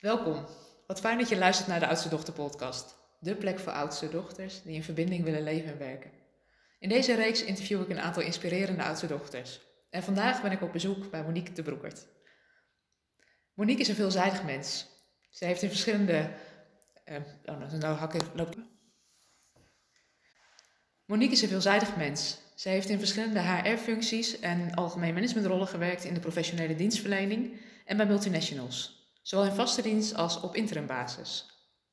Welkom. Wat fijn dat je luistert naar de Oudste Dochter podcast. De plek voor oudste dochters die in verbinding willen leven en werken. In deze reeks interview ik een aantal inspirerende oudste dochters. En vandaag ben ik op bezoek bij Monique de Broekert. Monique is een veelzijdig mens. Ze heeft in verschillende... Uh, oh, nou, nou hak ik lopen. Monique is een veelzijdig mens. Ze heeft in verschillende HR-functies en algemeen managementrollen gewerkt in de professionele dienstverlening en bij multinationals zowel in vaste dienst als op interimbasis.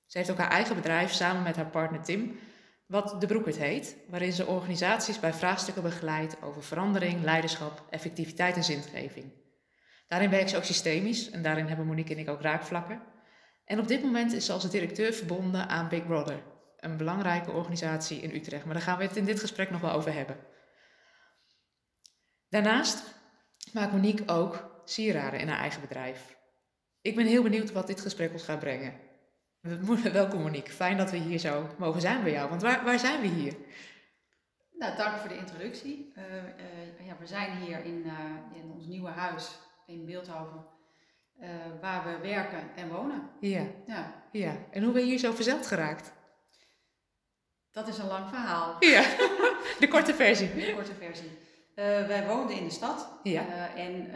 Ze heeft ook haar eigen bedrijf samen met haar partner Tim, wat De Broekert heet, waarin ze organisaties bij vraagstukken begeleidt over verandering, leiderschap, effectiviteit en zingeving. Daarin werkt ze ook systemisch en daarin hebben Monique en ik ook raakvlakken. En op dit moment is ze als directeur verbonden aan Big Brother, een belangrijke organisatie in Utrecht. Maar daar gaan we het in dit gesprek nog wel over hebben. Daarnaast maakt Monique ook sieraden in haar eigen bedrijf. Ik ben heel benieuwd wat dit gesprek ons gaat brengen. Welkom Monique, fijn dat we hier zo mogen zijn bij jou. Want waar, waar zijn we hier? Nou, dank voor de introductie. Uh, uh, ja, we zijn hier in, uh, in ons nieuwe huis in Beeldhoven, waar we werken en wonen. Ja. ja. ja. En hoe ben je hier zo verzeld geraakt? Dat is een lang verhaal. Ja, de korte versie. De korte versie. wij woonden in de stad ja. en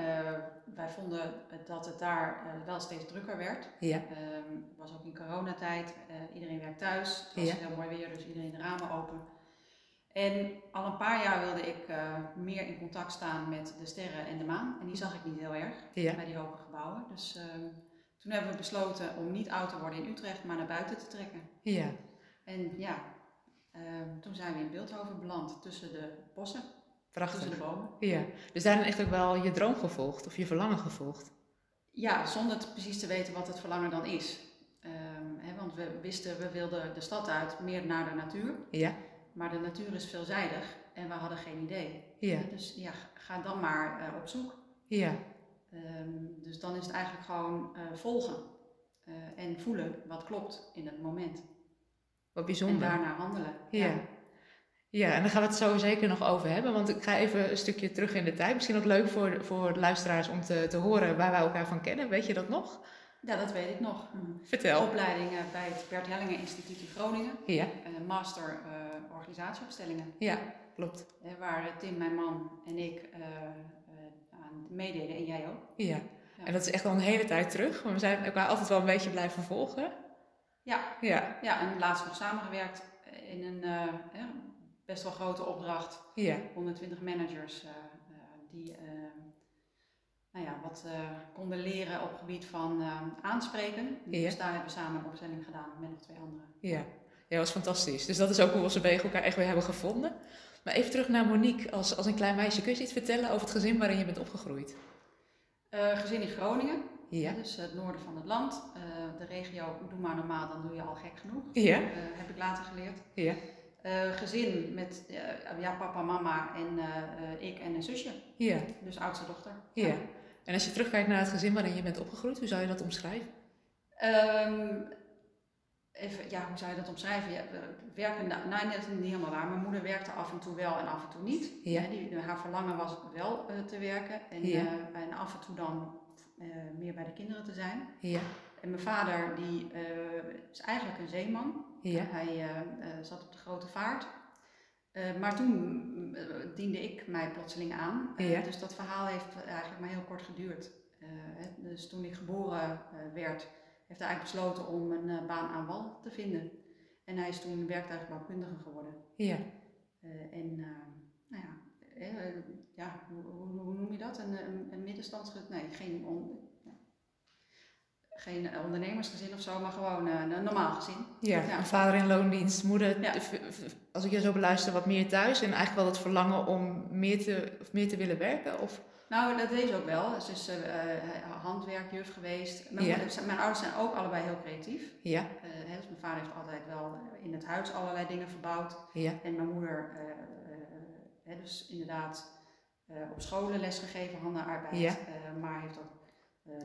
wij vonden dat het daar uh, wel steeds drukker werd. Ja. Um, het was ook in coronatijd. Uh, iedereen werkt thuis. Het was heel mooi weer, dus iedereen de ramen open. En al een paar jaar wilde ik uh, meer in contact staan met de sterren en de maan. En die zag ik niet heel erg ja. bij die hoge gebouwen. Dus ehm, toen hebben we besloten om niet oud te worden in Utrecht, maar naar buiten te trekken. Ja. En ja, ehm, toen zijn we in Beeldhoven beland, tussen de bossen. Prachtig. Tussen de bomen. Ja, dus daarin echt ook wel je droom gevolgd of je verlangen gevolgd. Ja, zonder precies te weten wat het verlangen dan is. Um, hè, want we wisten, we wilden de stad uit, meer naar de natuur. Ja. Maar de natuur is veelzijdig en we hadden geen idee. Ja. Dus ja, ga dan maar uh, op zoek. Ja. Um, dus dan is het eigenlijk gewoon uh, volgen uh, en voelen wat klopt in het moment. Wat bijzonder. En daarna handelen. ja. ja. Ja, en daar gaan we het zo zeker nog over hebben. Want ik ga even een stukje terug in de tijd. Misschien ook leuk voor, voor luisteraars om te, te horen waar wij elkaar van kennen. Weet je dat nog? Ja, dat weet ik nog. Vertel. Opleidingen bij het Bert Hellingen Instituut in Groningen. Ja. Een master uh, organisatieopstellingen. Ja, klopt. Waar Tim, mijn man en ik uh, aan meededen en jij ook. Ja. ja. en dat is echt al een hele tijd terug. Maar we zijn elkaar altijd wel een beetje blijven volgen. Ja, ja. ja en laatst nog samengewerkt in een best wel grote opdracht. Ja. 120 managers uh, uh, die uh, nou ja, wat konden leren op het gebied van aanspreken. Dus daar hebben we samen een opstelling gedaan met nog twee anderen. Ja. ja, dat was fantastisch. Dus dat is ook hoe we ze bij elkaar echt weer hebben gevonden. Maar even terug naar Monique als, als een klein meisje. Kun je iets vertellen over het gezin waarin je bent opgegroeid? gezin in Groningen. Ja. Dus het noorden van het land. de regio, doe maar normaal, dan doe je al gek genoeg. Ja. heb ik later geleerd. Ja. Uh, gezin met uh, ja, papa, mama en uh, ik en een zusje. Ja. Dus oudste dochter. Ja. En als je terugkijkt naar het gezin waarin je bent opgegroeid, hoe zou je dat omschrijven? Um, even, ja, hoe zou je dat omschrijven? Ja, werken, nou, is niet helemaal waar. Mijn moeder werkte af en toe wel en af en toe niet. Ja. die, haar verlangen was wel te werken en, ja. en af en toe dan meer bij de kinderen te zijn. Ja. En mijn vader die, is eigenlijk een zeeman. Ja. Hij uh, zat op de grote vaart. Uh, maar toen diende ik mij plotseling aan. Ja. Dus dat verhaal heeft eigenlijk maar heel kort geduurd. dus toen ik geboren werd, heeft hij eigenlijk besloten om een baan aan wal te vinden. En hij is toen werktuigbouwkundige geworden. Ja. en nou ja, ja hoe, hoe, hoe, noem je dat? Een, een, een middenstands... Nee, geen on, geen ondernemersgezin of zo, maar gewoon uh, een normaal gezin. Ja, een vader in loondienst, moeder, ja. als ik je zo beluister, wat meer thuis. En eigenlijk wel het verlangen om meer te, of meer te willen werken? Of? Nou, dat deed ze ook wel. Ze is uh, handwerkjuf geweest. Mijn, ja. mijn, ouders zijn ook allebei heel creatief. Ja. Hè, dus mijn vader heeft altijd wel in het huis allerlei dingen verbouwd. Ja. En mijn moeder, hè, dus inderdaad op scholen lesgegeven, handenarbeid. Ja. maar heeft uh,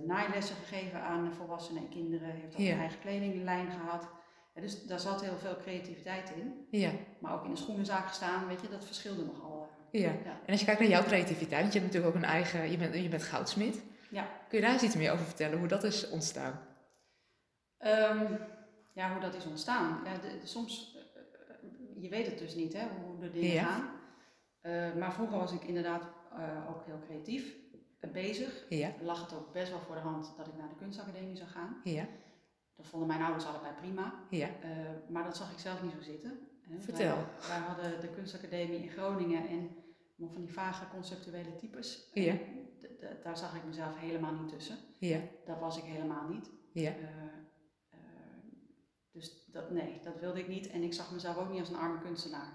naailessen gegeven aan volwassenen en kinderen. Heeft ook een eigen kledinglijn gehad. dus daar zat heel veel creativiteit in. Ja. Maar ook in de schoenenzaak gestaan, weet je, dat verschilde nogal. Ja. ja. En als je kijkt naar jouw creativiteit, want je hebt natuurlijk ook een eigen, je bent, je bent goudsmid. Ja. Kun je daar eens iets meer over vertellen, hoe dat is ontstaan? Ehm, ja, hoe dat is ontstaan. Ja, de, soms, uh, je weet het dus niet, hè, hoe de dingen gaan. Uh, maar vroeger was ik inderdaad uh, ook heel creatief bezig. Ja. Lag het ook best wel voor de hand dat ik naar de kunstacademie zou gaan. Ja. Dat vonden mijn ouders allebei prima. Ja. maar dat zag ik zelf niet zo zitten. Vertel. Wij, wij, hadden de kunstacademie in Groningen en van die vage conceptuele types. Ja. Daar zag ik mezelf helemaal niet tussen. Ja. Dat was ik helemaal niet. Ja. Dus dat, nee, dat wilde ik niet. En ik zag mezelf ook niet als een arme kunstenaar.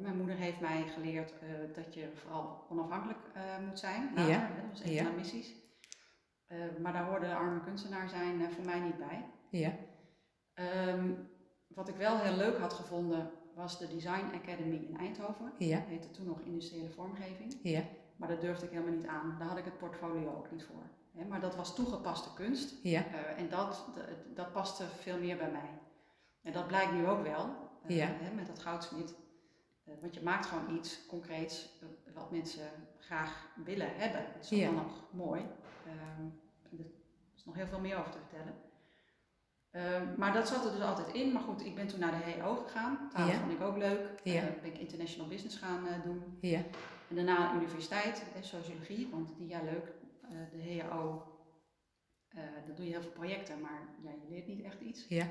Mijn moeder heeft mij geleerd uh, dat je vooral onafhankelijk uh, moet zijn. Later, ja. dat was een van missies. Uh, maar daar hoorde arme kunstenaar zijn voor mij niet bij. Ja. Um, wat ik wel heel leuk had gevonden was de Design Academy in Eindhoven. Ja. Dat heette toen nog industriële vormgeving. Ja. Maar dat durfde ik helemaal niet aan. Daar had ik het portfolio ook niet voor. Hè, maar dat was toegepaste kunst. Ja. en dat, dat, dat paste veel meer bij mij. En dat blijkt nu ook wel, ja. hè, met dat goudsmit. Uh, want je maakt gewoon iets concreets uh, wat mensen graag willen hebben. Dat is ja. dan nog mooi. Ehm, er is nog heel veel meer over te vertellen. Ehm, maar dat zat er dus altijd in. Maar goed, ik ben toen naar de HEO gegaan. Taal ja. vond ik ook leuk. Ja. ben ik international business gaan doen. Ja. En daarna universiteit, sociologie, want die ja leuk. de HEO, daar doe je heel veel projecten, maar ja, je leert niet echt iets. Ja.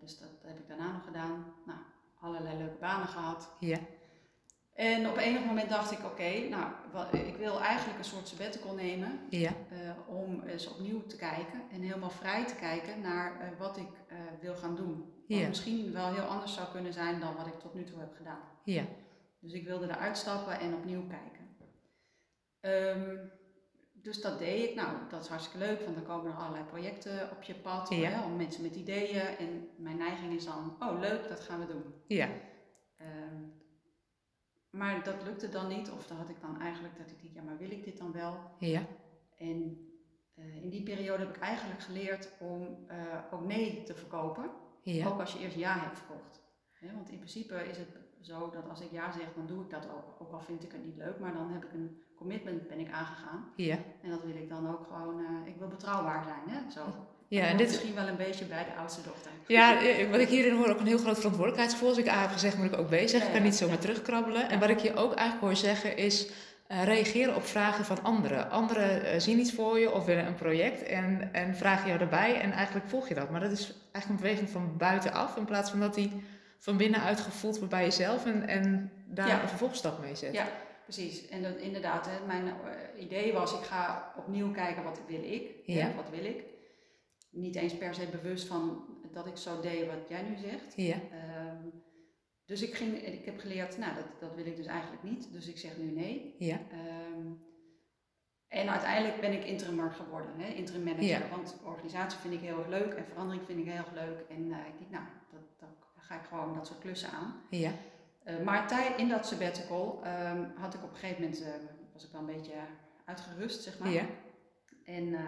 Dus dat heb ik daarna nog gedaan. Nou, allerlei leuke banen gehad. Ja. En op enig moment dacht ik, oké, okay, nou, ik wil eigenlijk een soort sabbatical nemen. Ja. Uh, om eens opnieuw te kijken en helemaal vrij te kijken naar uh, wat ik wil gaan doen. Wat ja. misschien wel heel anders zou kunnen zijn dan wat ik tot nu toe heb gedaan. Ja. Dus ik wilde eruit stappen en opnieuw kijken. Um, dus dat deed ik. Nou, dat is hartstikke leuk, want dan komen er allerlei projecten op je pad. Ja. Hè, om mensen met ideeën. En mijn neiging is dan, oh leuk, dat gaan we doen. Ja. Um, maar dat lukte dan niet. Of dan had ik dan eigenlijk dat ik dacht, ja, maar wil ik dit dan wel? Ja. En uh, in die periode heb ik eigenlijk geleerd om uh, ook nee te verkopen. Ja. Ook als je eerst ja hebt verkocht. Want in principe is het zo dat als ik ja zeg, dan doe ik dat ook. Ook al vind ik het niet leuk, maar dan heb ik een commitment ben ik aangegaan. Ja. En dat wil ik dan ook gewoon, uh, ik wil betrouwbaar zijn, hè? Zo. Ja, en dit misschien wel een beetje bij de oudste dochter. Ja, wat ik hierin hoor, ook een heel groot verantwoordelijkheidsgevoel. Als ik A heb gezegd, moet ik ook B zeggen. Ik kan niet zomaar terugkrabbelen. En wat ik je ook eigenlijk hoor zeggen is, uh, reageren op vragen van anderen. Anderen uh, zien iets voor je of willen een project en, en vragen jou erbij en eigenlijk volg je dat. Maar dat is eigenlijk een beweging van buitenaf in plaats van dat die van binnenuit gevoeld wordt bij jezelf en, en daar Ja. een vervolgstap mee zet. Ja, precies. En dat, inderdaad, hè, mijn eh, idee was, ik ga opnieuw kijken wat wil ik. Ja. Hè, wat wil ik. Niet eens per se bewust van dat ik zo deed wat jij nu zegt. Ja. Ehm, dus ik, ging, ik heb geleerd, nou dat, dat wil ik dus eigenlijk niet. Dus ik zeg nu nee. Ja. Ehm, en uiteindelijk ben ik interimmer geworden, hè, interim manager. Ja. Want organisatie vind ik heel erg leuk en verandering vind ik heel erg leuk. En uh, ik denk, nou, dat, dat ga ik gewoon dat soort klussen aan. Ja. Uh, maar in dat sabbatical um, had ik op een gegeven moment, uh, was ik wel een beetje uitgerust, zeg maar. Ja. En, uh,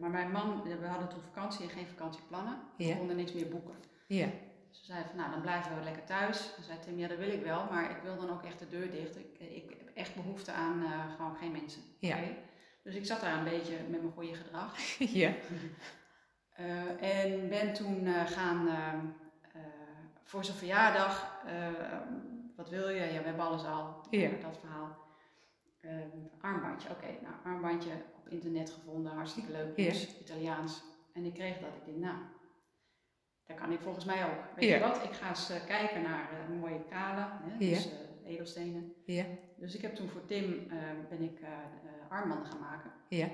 maar mijn man, we hadden toen vakantie en geen vakantieplannen. Ja. We konden niks meer boeken. Ja. Dus we zeiden van, nou dan blijven we lekker thuis. Dan zei Tim, ja dat wil ik wel, maar ik wil dan ook echt de deur dicht. Ik, ik heb echt behoefte aan gewoon geen mensen. Ja. Okay? Dus ik zat daar een beetje met mijn goede gedrag. ja. en ben toen gaan voor zijn verjaardag, uh, wat wil je? Ja, we hebben alles al. Ja. Dat verhaal. Uh, armbandje, oké. Okay, nou, armbandje op internet gevonden, hartstikke leuk, Ja. dus Italiaans. En ik kreeg dat. Ik denk, nou, dat kan ik volgens mij ook. Weet je wat? Ik ga eens uh, kijken naar uh, mooie kalen, hè, dus uh, edelstenen. Ja. Dus ik heb toen voor Tim ben ik armbanden gaan maken. Ja.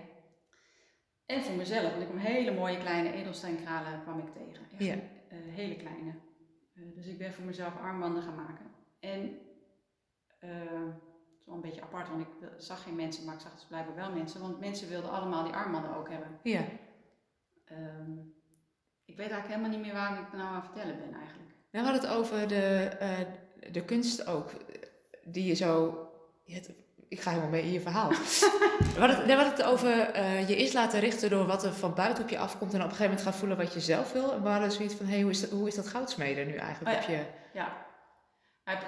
En voor mezelf, want ik kwam hele mooie kleine edelsteenkralen kwam ik tegen. Echt, Ja. hele kleine. Uh, dus ik ben voor mezelf armbanden gaan maken. En uh, het is wel een beetje apart, want ik zag geen mensen, maar ik zag dus blijkbaar wel mensen. Want mensen wilden allemaal die armbanden ook hebben. Ja. Um, ik weet eigenlijk helemaal niet meer waar ik nou aan het vertellen ben eigenlijk. We hadden het over de, uh, de kunst ook, die je zo... Ik ga helemaal mee in je verhaal. hadden, we hadden het over uh, je eerst laten richten door wat er van buiten op je afkomt en op een gegeven moment gaan voelen wat je zelf wil. En we hadden zoiets van, hé, hey, hoe, is dat, hoe is dat goudsmeden nu eigenlijk? Oh, ja. Op je... ja.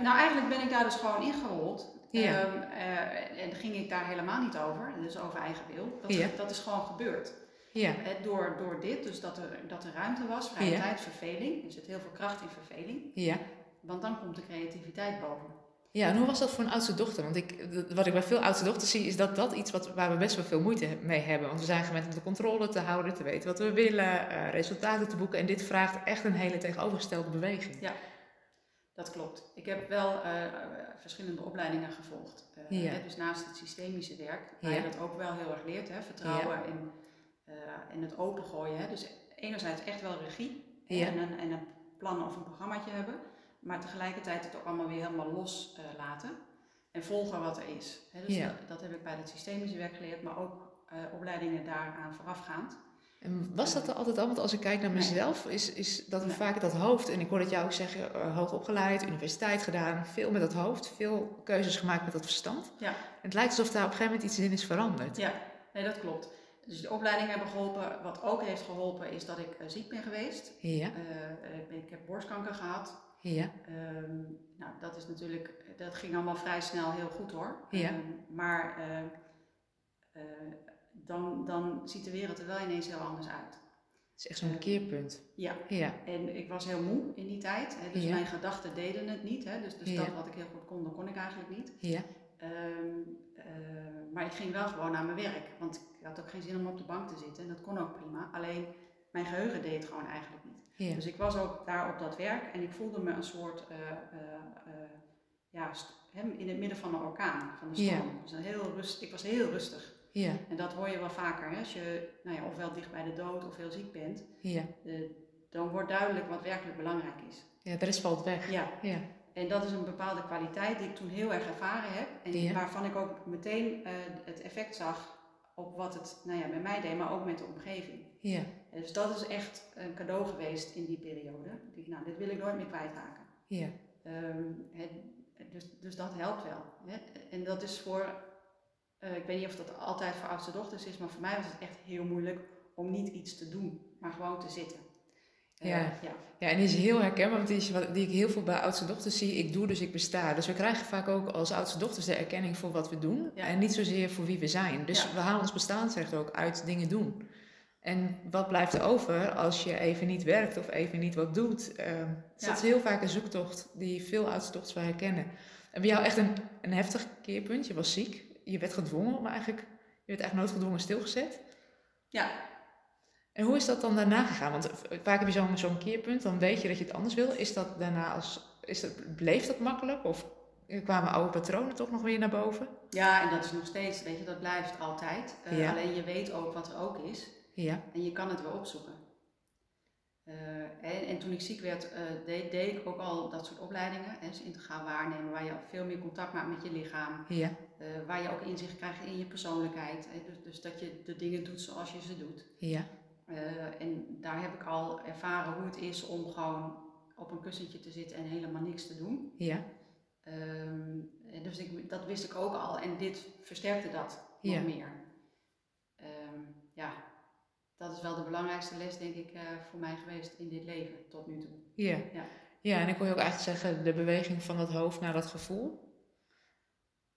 Nou, eigenlijk ben ik daar dus gewoon ingerold. Ja. Um, uh, en ging ik daar helemaal niet over, dus over eigen wil. Dat, ja. dat is gewoon gebeurd. Ja. Eh, door, door dit, dus dat er, dat er ruimte was, vrije Ja. tijd, verveling. Er zit heel veel kracht in verveling. Ja. Want dan komt de creativiteit boven. Ja, en hoe was dat voor een oudste dochter? Want ik, wat ik bij veel oudste dochters zie, is dat dat iets wat, waar we best wel veel moeite mee hebben. Want we zijn gewend om de controle te houden, te weten wat we willen, eh, resultaten te boeken. En dit vraagt echt een hele tegenovergestelde beweging. Dat klopt. Ik heb wel eh, eh, verschillende opleidingen gevolgd. Eh, Ja. dus naast het systemische werk, waar Ja. je dat ook wel heel erg leert. Hè, vertrouwen en, eh, en het opengooien. Hè. Dus enerzijds echt wel regie Ja. en, een, en een plan of een programmaatje hebben. Maar tegelijkertijd het ook allemaal weer helemaal los eh, laten. En volgen wat er is. Dus Ja. dat, dat heb ik bij het systemische werk geleerd, maar ook eh, opleidingen daaraan voorafgaand. En was dat er altijd al? Want als ik kijk naar Nee. mezelf, is, is dat Nee. vaak dat hoofd. En ik hoor dat jou ook zeggen, eh, hoog opgeleid, universiteit gedaan, veel met dat hoofd, veel keuzes gemaakt met dat verstand. Ja. En het lijkt alsof daar op een gegeven moment iets in is veranderd. Ja, nee, dat klopt. Dus de opleidingen hebben geholpen. Wat ook heeft geholpen is dat ik eh, ziek ben geweest. Ja, Eh, ik, ben- ik heb borstkanker gehad. Ja, Ehm, nou, dat is natuurlijk, dat ging allemaal vrij snel heel goed hoor. Ja. Ehm, maar eh, eh, dan, dan ziet de wereld er wel ineens heel anders uit. het is echt zo'n keerpunt. Ja, Ja, en ik was heel moe in die tijd. Hè, dus Ja. mijn gedachten deden het niet. Hè, dus dus Ja. dat wat ik heel goed kon, dat kon ik eigenlijk niet. ja, Ehm, eh, maar ik ging wel gewoon naar mijn werk. Want ik had ook geen zin om op de bank te zitten. En dat kon ook prima. Alleen mijn geheugen deed het gewoon eigenlijk. Ja. Dus ik was ook daar op dat werk en ik voelde me een soort, ja, st- hem in het midden van een orkaan, van de Ja. storm. Dus een heel rust, ik was heel rustig. Ja, En dat hoor je wel vaker, hè? als je nou ja, ofwel dicht bij de dood of heel ziek bent, ja. dan wordt duidelijk wat werkelijk belangrijk is. Ja, de rest valt weg. Ja, Ja, en dat is een bepaalde kwaliteit die ik toen heel erg ervaren heb en Ja. waarvan ik ook meteen het effect zag op wat het nou ja, met mij deed, maar ook met de omgeving. ja, En Dus dat is echt een cadeau geweest in die periode. Ik nou, dit wil ik nooit meer kwijtraken. ja. Ehm, het, dus, dus dat helpt wel. Hè? En dat is voor, eh, ik weet niet of dat altijd voor oudste dochters is, maar voor mij was het echt heel moeilijk om niet iets te doen, maar gewoon te zitten. Eh, Ja. ja. Ja, en die is heel herkenbaar, want die, is wat, die ik heel veel bij oudste dochters zie. Ik doe, dus ik besta. Dus we krijgen vaak ook als oudste dochters de erkenning voor wat we doen. Ja. En niet zozeer voor wie we zijn. Dus Ja. we halen ons bestaansrecht ook uit dingen doen. En wat blijft er over als je even niet werkt of even niet wat doet? Ehm, dus Ja. dat is heel vaak een zoektocht die veel oudste dochters wel herkennen. En bij jou echt een, een heftig keerpunt. Je was ziek. Je werd gedwongen, maar eigenlijk... Je werd eigenlijk noodgedwongen stilgezet. ja, En hoe is dat dan daarna gegaan? Want vaak heb je zo'n zo'n keerpunt, dan weet je dat je het anders wil. Is dat daarna als, is dat, bleef dat makkelijk? Of kwamen oude patronen toch nog weer naar boven? ja, en dat is nog steeds, weet je, dat blijft altijd. Eh, Ja. Alleen je weet ook wat er ook is Ja, en je kan het weer opzoeken. Eh, en, en toen ik ziek werd, eh, deed, deed ik ook al dat soort opleidingen. Hè, dus integraal waarnemen, waar je veel meer contact maakt met je lichaam. ja, Eh, waar je ook inzicht krijgt in je persoonlijkheid. Hè? Dus, dus dat je de dingen doet zoals je ze doet. ja, en daar heb ik al ervaren hoe het is om gewoon op een kussentje te zitten en helemaal niks te doen. ja, Ehm, dus ik, dat wist ik ook al en dit versterkte dat Ja. nog meer. Ehm, ja, dat is wel de belangrijkste les denk ik eh, voor mij geweest in dit leven tot nu toe. ja. Ja. Ja, en ik wil je ook eigenlijk zeggen, de beweging van dat hoofd naar dat gevoel.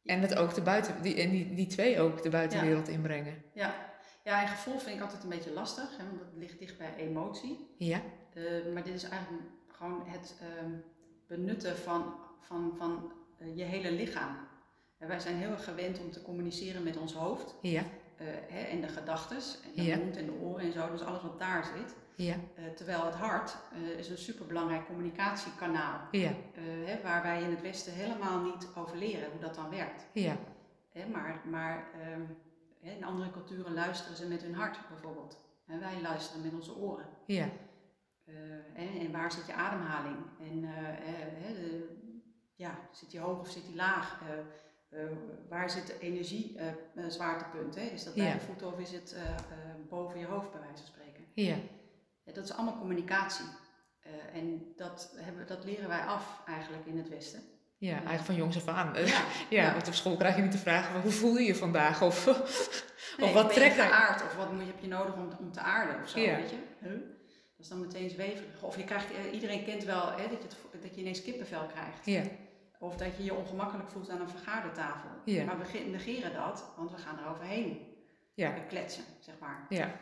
En dat ook de buiten, die, en die, die twee ook de buitenwereld inbrengen. Ja. ja, en gevoel vind ik altijd een beetje lastig, hè, want dat ligt dicht bij emotie. Ja, Eh, maar dit is eigenlijk gewoon het ehm, benutten van, van, van eh, je hele lichaam. En wij zijn heel erg gewend om te communiceren met ons hoofd ja, hè, en de gedachten en de Ja. mond en de oren en zo, dus alles wat daar zit. ja, Eh, terwijl het hart eh, is een superbelangrijk communicatiekanaal, ja, eh, hè, waar wij in het Westen helemaal niet over leren hoe dat dan werkt. ja, Hè, maar maar ehm, hè, in andere culturen luisteren ze met hun hart bijvoorbeeld. En wij luisteren met onze oren. ja, Eh, en, en waar zit je ademhaling? En eh, eh, hè, de- ja, zit die hoog of zit die laag? Eh, waar zit de energie eh, eh, zwaartepunt? Hè? Is dat bij Ja. de voeten of is het boven je hoofd bij wijze van spreken? ja, Ja, dat is allemaal communicatie. En dat, hebben, dat leren wij af eigenlijk in het Westen. ja, eigenlijk van jongs af aan. Ja, Ja, ja. want op school krijg je niet de vraag, hoe voel je je vandaag? Of, Nee, of wat je trekt er? geaard of wat heb je nodig om, om te aarden of zo, Ja. weet je? Huh? Dat is dan meteen zweverig. Of je krijgt, iedereen kent wel hè, dat, je het, dat je ineens kippenvel krijgt. Ja, Of dat je je ongemakkelijk voelt aan een vergadertafel. Ja. Maar we ge- negeren dat, want we gaan er overheen ja, kletsen, zeg maar. ja,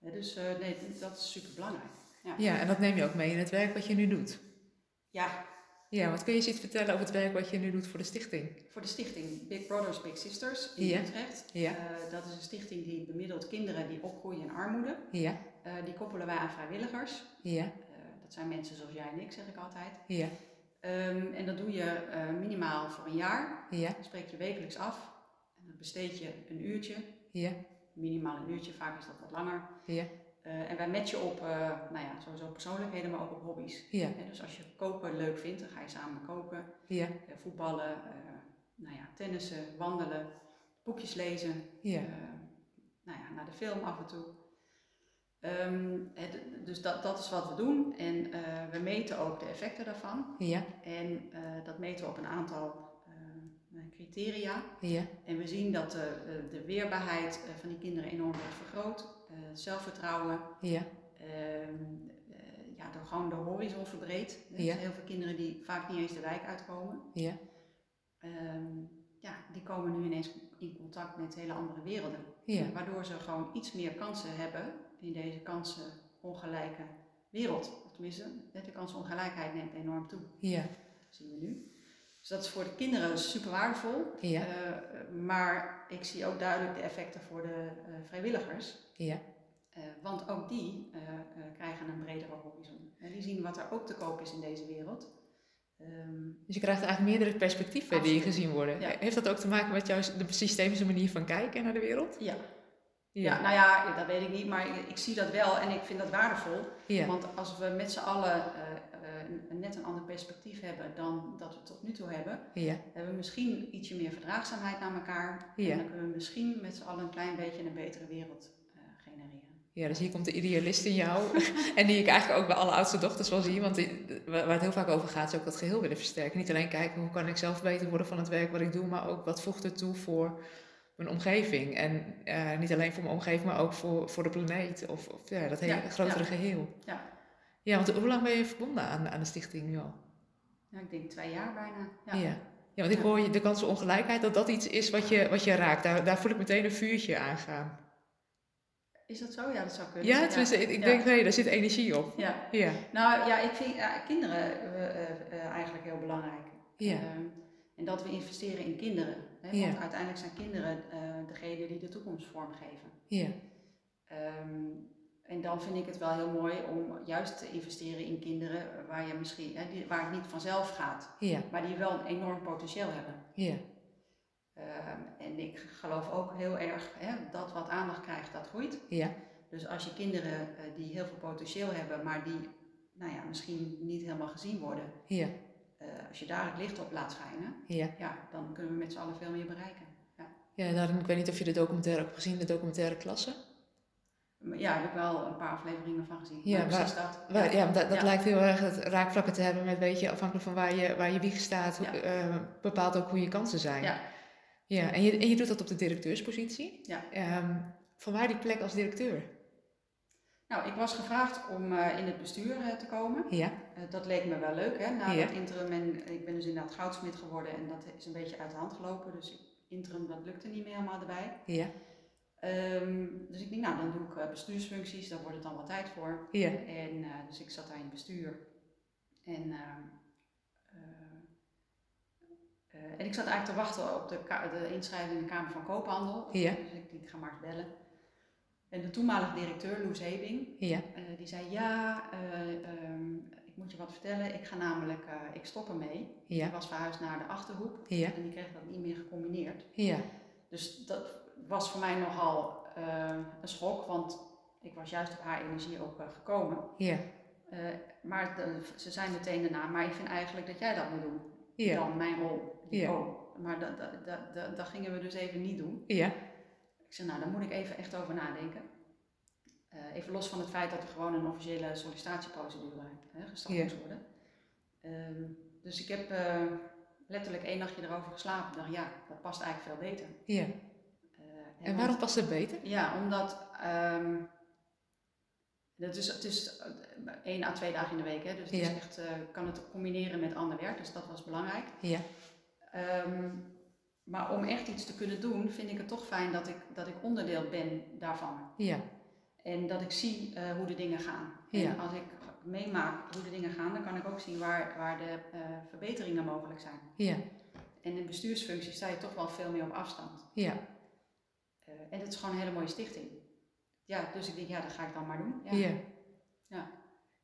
dus nee, dat is super belangrijk. Ja. ja, en dat neem je ook mee in het werk wat je nu doet. Ja. Ja, wat kun je eens iets vertellen over het werk wat je nu doet voor de stichting? Voor de stichting Big Brothers Big Sisters in Utrecht. Ja. Uh, dat is een stichting die bemiddelt kinderen die opgroeien in armoede. Ja. Uh, die koppelen wij aan vrijwilligers. Ja. Dat zijn mensen zoals jij en ik, zeg ik altijd. Ja. Um, en dat doe je minimaal voor een jaar. Ja. Spreek je wekelijks af. En dan besteed je een uurtje. Ja. Minimaal een uurtje, vaak is dat wat langer. Ja. Uh, en wij matchen op, uh, nou ja, sowieso persoonlijkheden, maar ook op hobby's. Ja. dus als je koken leuk vindt, dan ga je samen koken. Ja. Voetballen, nou ja, tennissen, wandelen, boekjes lezen. Ja. nou ja, naar de film af en toe. Um, het, dus dat, dat is wat we doen. En we meten ook de effecten daarvan. Ja. En dat meten we op een aantal criteria. Ja. En we zien dat de, de weerbaarheid van die kinderen enorm wordt vergroot. Eh, zelfvertrouwen. Ja. Ehm, eh, ja, door gewoon de horizon verbreed. Er zijn heel veel kinderen die vaak niet eens de wijk uitkomen. Ja. Ehm, ja, die komen nu ineens in contact met hele andere werelden. Ja. Waardoor ze gewoon iets meer kansen hebben in deze kansenongelijke wereld. Tenminste, de kansenongelijkheid neemt enorm toe. Ja. Dat zien we nu. Dus dat is voor de kinderen super waardevol. Ja. Uh, maar ik zie ook duidelijk de effecten voor de uh, vrijwilligers. Ja. Uh, want ook die krijgen een bredere horizon. En die zien wat er ook te koop is in deze wereld. Um, dus je krijgt eigenlijk meerdere perspectieven absoluut. die gezien worden. Ja. Heeft dat ook te maken met jouw de systemische manier van kijken naar de wereld? Ja. Ja. ja nou ja, dat weet ik niet, maar ik, ik, zie dat wel en ik vind dat waardevol. Ja. Want als we met z'n allen een, net een ander perspectief hebben dan dat we tot nu toe hebben, ja. hebben we misschien ietsje meer verdraagzaamheid naar elkaar. En dan kunnen we misschien met z'n allen een klein beetje een betere wereld uh, genereren. Ja, dus hier komt de idealist in jou. en die ik eigenlijk ook bij alle oudste dochters wel zie. Want die, waar het heel vaak over gaat, is ook dat geheel willen versterken. Niet alleen kijken hoe kan ik zelf beter worden van het werk wat ik doe, maar ook wat voegt er toe voor mijn omgeving. En uh, niet alleen voor mijn omgeving, maar ook voor, voor de planeet. Of, of ja, dat hele grotere geheel. Ja. Ja, want hoe lang ben je verbonden aan, aan de stichting nu al? Ja, ik denk twee jaar bijna. Ja, ja. ja want ik hoor je de kansenongelijkheid, dat dat iets is wat je, wat je raakt. Daar, daar voel ik meteen een vuurtje aangaan. Is dat zo? Ja, dat zou kunnen. Ja, tenminste, ik, ik denk, nee, daar zit energie op. Ja. ja. Nou ja, ik vind kinderen uh, uh, eigenlijk heel belangrijk. Ja. Ehm, en dat we investeren in kinderen. Hè? Want uiteindelijk zijn kinderen degene die de toekomst vormgeven. Ja. Um, en dan vind ik het wel heel mooi om juist te investeren in kinderen waar, je misschien, hè, die, waar het niet vanzelf gaat, ja. maar die wel een enorm potentieel hebben. Ja. Ehm, en ik geloof ook heel erg hè, dat wat aandacht krijgt, dat groeit. Ja. Dus als je kinderen uh, die heel veel potentieel hebben, maar die nou ja, misschien niet helemaal gezien worden, ja. Uh, als je daar het licht op laat schijnen, ja. Ja, dan kunnen we met z'n allen veel meer bereiken. Ja, ja daarom, ik weet niet of je de documentaire hebt gezien, de documentaire klasse. Ja, heb ik wel een paar afleveringen van gezien. Ja, precies dat. Waar, ja, dat, dat lijkt heel erg het raakvlakken te hebben met, weet je, afhankelijk van waar je, waar je wieg staat, uh, bepaalt ook hoe je kansen zijn. Ja. Ja, en je, en je doet dat op de directeurspositie. Ja. Um, van waar die plek als directeur? Nou, ik was gevraagd om uh, in het bestuur uh, te komen. Ja. Dat leek me wel leuk, hè, na ja. dat interim. En ik ben dus inderdaad goudsmid geworden en dat is een beetje uit de hand gelopen. Dus interim, dat lukte niet meer helemaal erbij. Ja. Um, dus ik denk, nou, dan doe ik uh, bestuursfuncties, daar wordt het dan wat tijd voor. Ja. En uh, dus ik zat daar in het bestuur. En, uh, en ik zat eigenlijk te wachten op de, de inschrijving in de Kamer van Koophandel. Ja. Dus ik denk, ik ga maar eens bellen. En de toenmalige directeur, Loes Hebing, ja. die zei, ja, um, moet je wat vertellen. Ik ga namelijk, ik stop ermee. Ja. Ik was verhuisd naar de Achterhoek ja. en die kreeg dat niet meer gecombineerd. Ja. Dus dat was voor mij nogal uh, een schok, want ik was juist op haar energie ook uh, gekomen. Ja. Uh, maar de, ze zei meteen daarna, maar ik vind eigenlijk dat jij dat moet doen. Ja. Dan mijn rol. Ja. Oh, maar dat, dat, dat, dat, dat gingen we dus even niet doen. Ja. Ik zei, nou, daar moet ik even echt over nadenken. Even los van het feit dat er gewoon een officiële sollicitatieprocedure gestart ja. moest worden. Ehm, dus ik heb letterlijk één nachtje erover geslapen. Ik dacht, ja, dat past eigenlijk veel beter. Ja. En waarom past het beter? Ja, omdat um, dat is, het is één à twee dagen in de week, hè, dus het is echt, uh, kan het combineren met ander werk, dus dat was belangrijk. Ja. Um, maar om echt iets te kunnen doen, vind ik het toch fijn dat ik, dat ik onderdeel ben daarvan. Ja. En dat ik zie eh, hoe de dingen gaan. Ja. En als ik meemaak hoe de dingen gaan, dan kan ik ook zien waar, waar de eh, verbeteringen mogelijk zijn. Ja, En in bestuursfunctie sta je toch wel veel meer op afstand. ja, Eh, en het is gewoon een hele mooie stichting. Ja, dus ik denk, ja, dat ga ik dan maar doen. ja. Ja. ja.